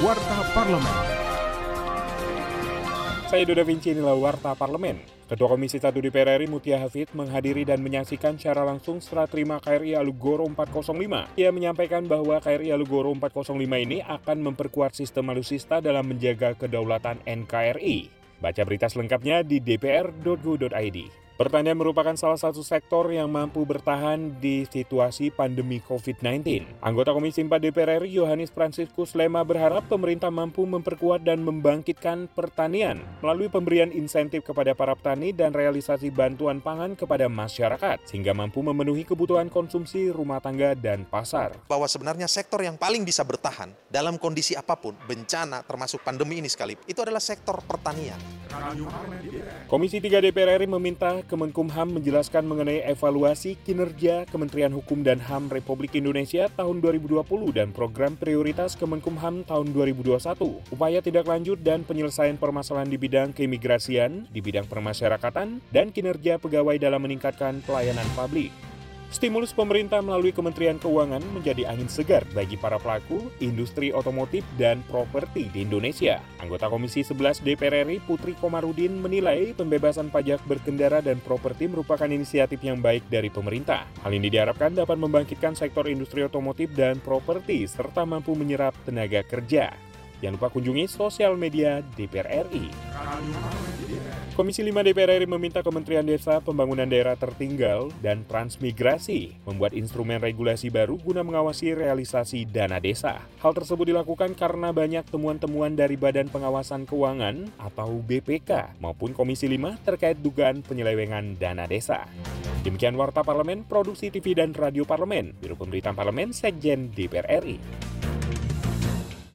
Warta Parlemen. Saya Duda Vinci, inilah Warta Parlemen. Ketua Komisi 1 DPR RI Mutia Hafid menghadiri dan menyaksikan secara langsung serah terima KRI Alugoro 405. Ia menyampaikan bahwa KRI Alugoro 405 ini akan memperkuat sistem alusista dalam menjaga kedaulatan NKRI. Baca berita selengkapnya di dpr.go.id. Pertanian merupakan salah satu sektor yang mampu bertahan di situasi pandemi COVID-19. Anggota Komisi 4 DPR RI Yohanes Franciscus Lema berharap pemerintah mampu memperkuat dan membangkitkan pertanian melalui pemberian insentif kepada para petani dan realisasi bantuan pangan kepada masyarakat sehingga mampu memenuhi kebutuhan konsumsi rumah tangga dan pasar. Bahwa sebenarnya sektor yang paling bisa bertahan dalam kondisi apa pun, bencana termasuk pandemi ini sekalipun, itu adalah sektor pertanian. Komisi 3 DPR RI meminta Kemenkumham menjelaskan mengenai evaluasi kinerja Kementerian Hukum dan HAM Republik Indonesia tahun 2020 dan program prioritas Kemenkumham tahun 2021. Upaya tidak lanjut dan penyelesaian permasalahan di bidang keimigrasian, di bidang permasyarakatan, dan kinerja pegawai dalam meningkatkan pelayanan publik. Stimulus pemerintah melalui Kementerian Keuangan menjadi angin segar bagi para pelaku industri otomotif dan properti di Indonesia. Anggota Komisi 11 DPR RI Putri Komarudin menilai pembebasan pajak berkendara dan properti merupakan inisiatif yang baik dari pemerintah. Hal ini diharapkan dapat membangkitkan sektor industri otomotif dan properti serta mampu menyerap tenaga kerja. Jangan lupa kunjungi sosial media DPR RI. Komisi 5 DPR RI meminta Kementerian Desa, Pembangunan Daerah Tertinggal, dan Transmigrasi membuat instrumen regulasi baru guna mengawasi realisasi dana desa. Hal tersebut dilakukan karena banyak temuan-temuan dari Badan Pengawasan Keuangan atau BPK maupun Komisi 5 terkait dugaan penyelewengan dana desa. Demikian Warta Parlemen, Produksi TV dan Radio Parlemen, Biro Pemberitaan Parlemen, Sekjen DPR RI.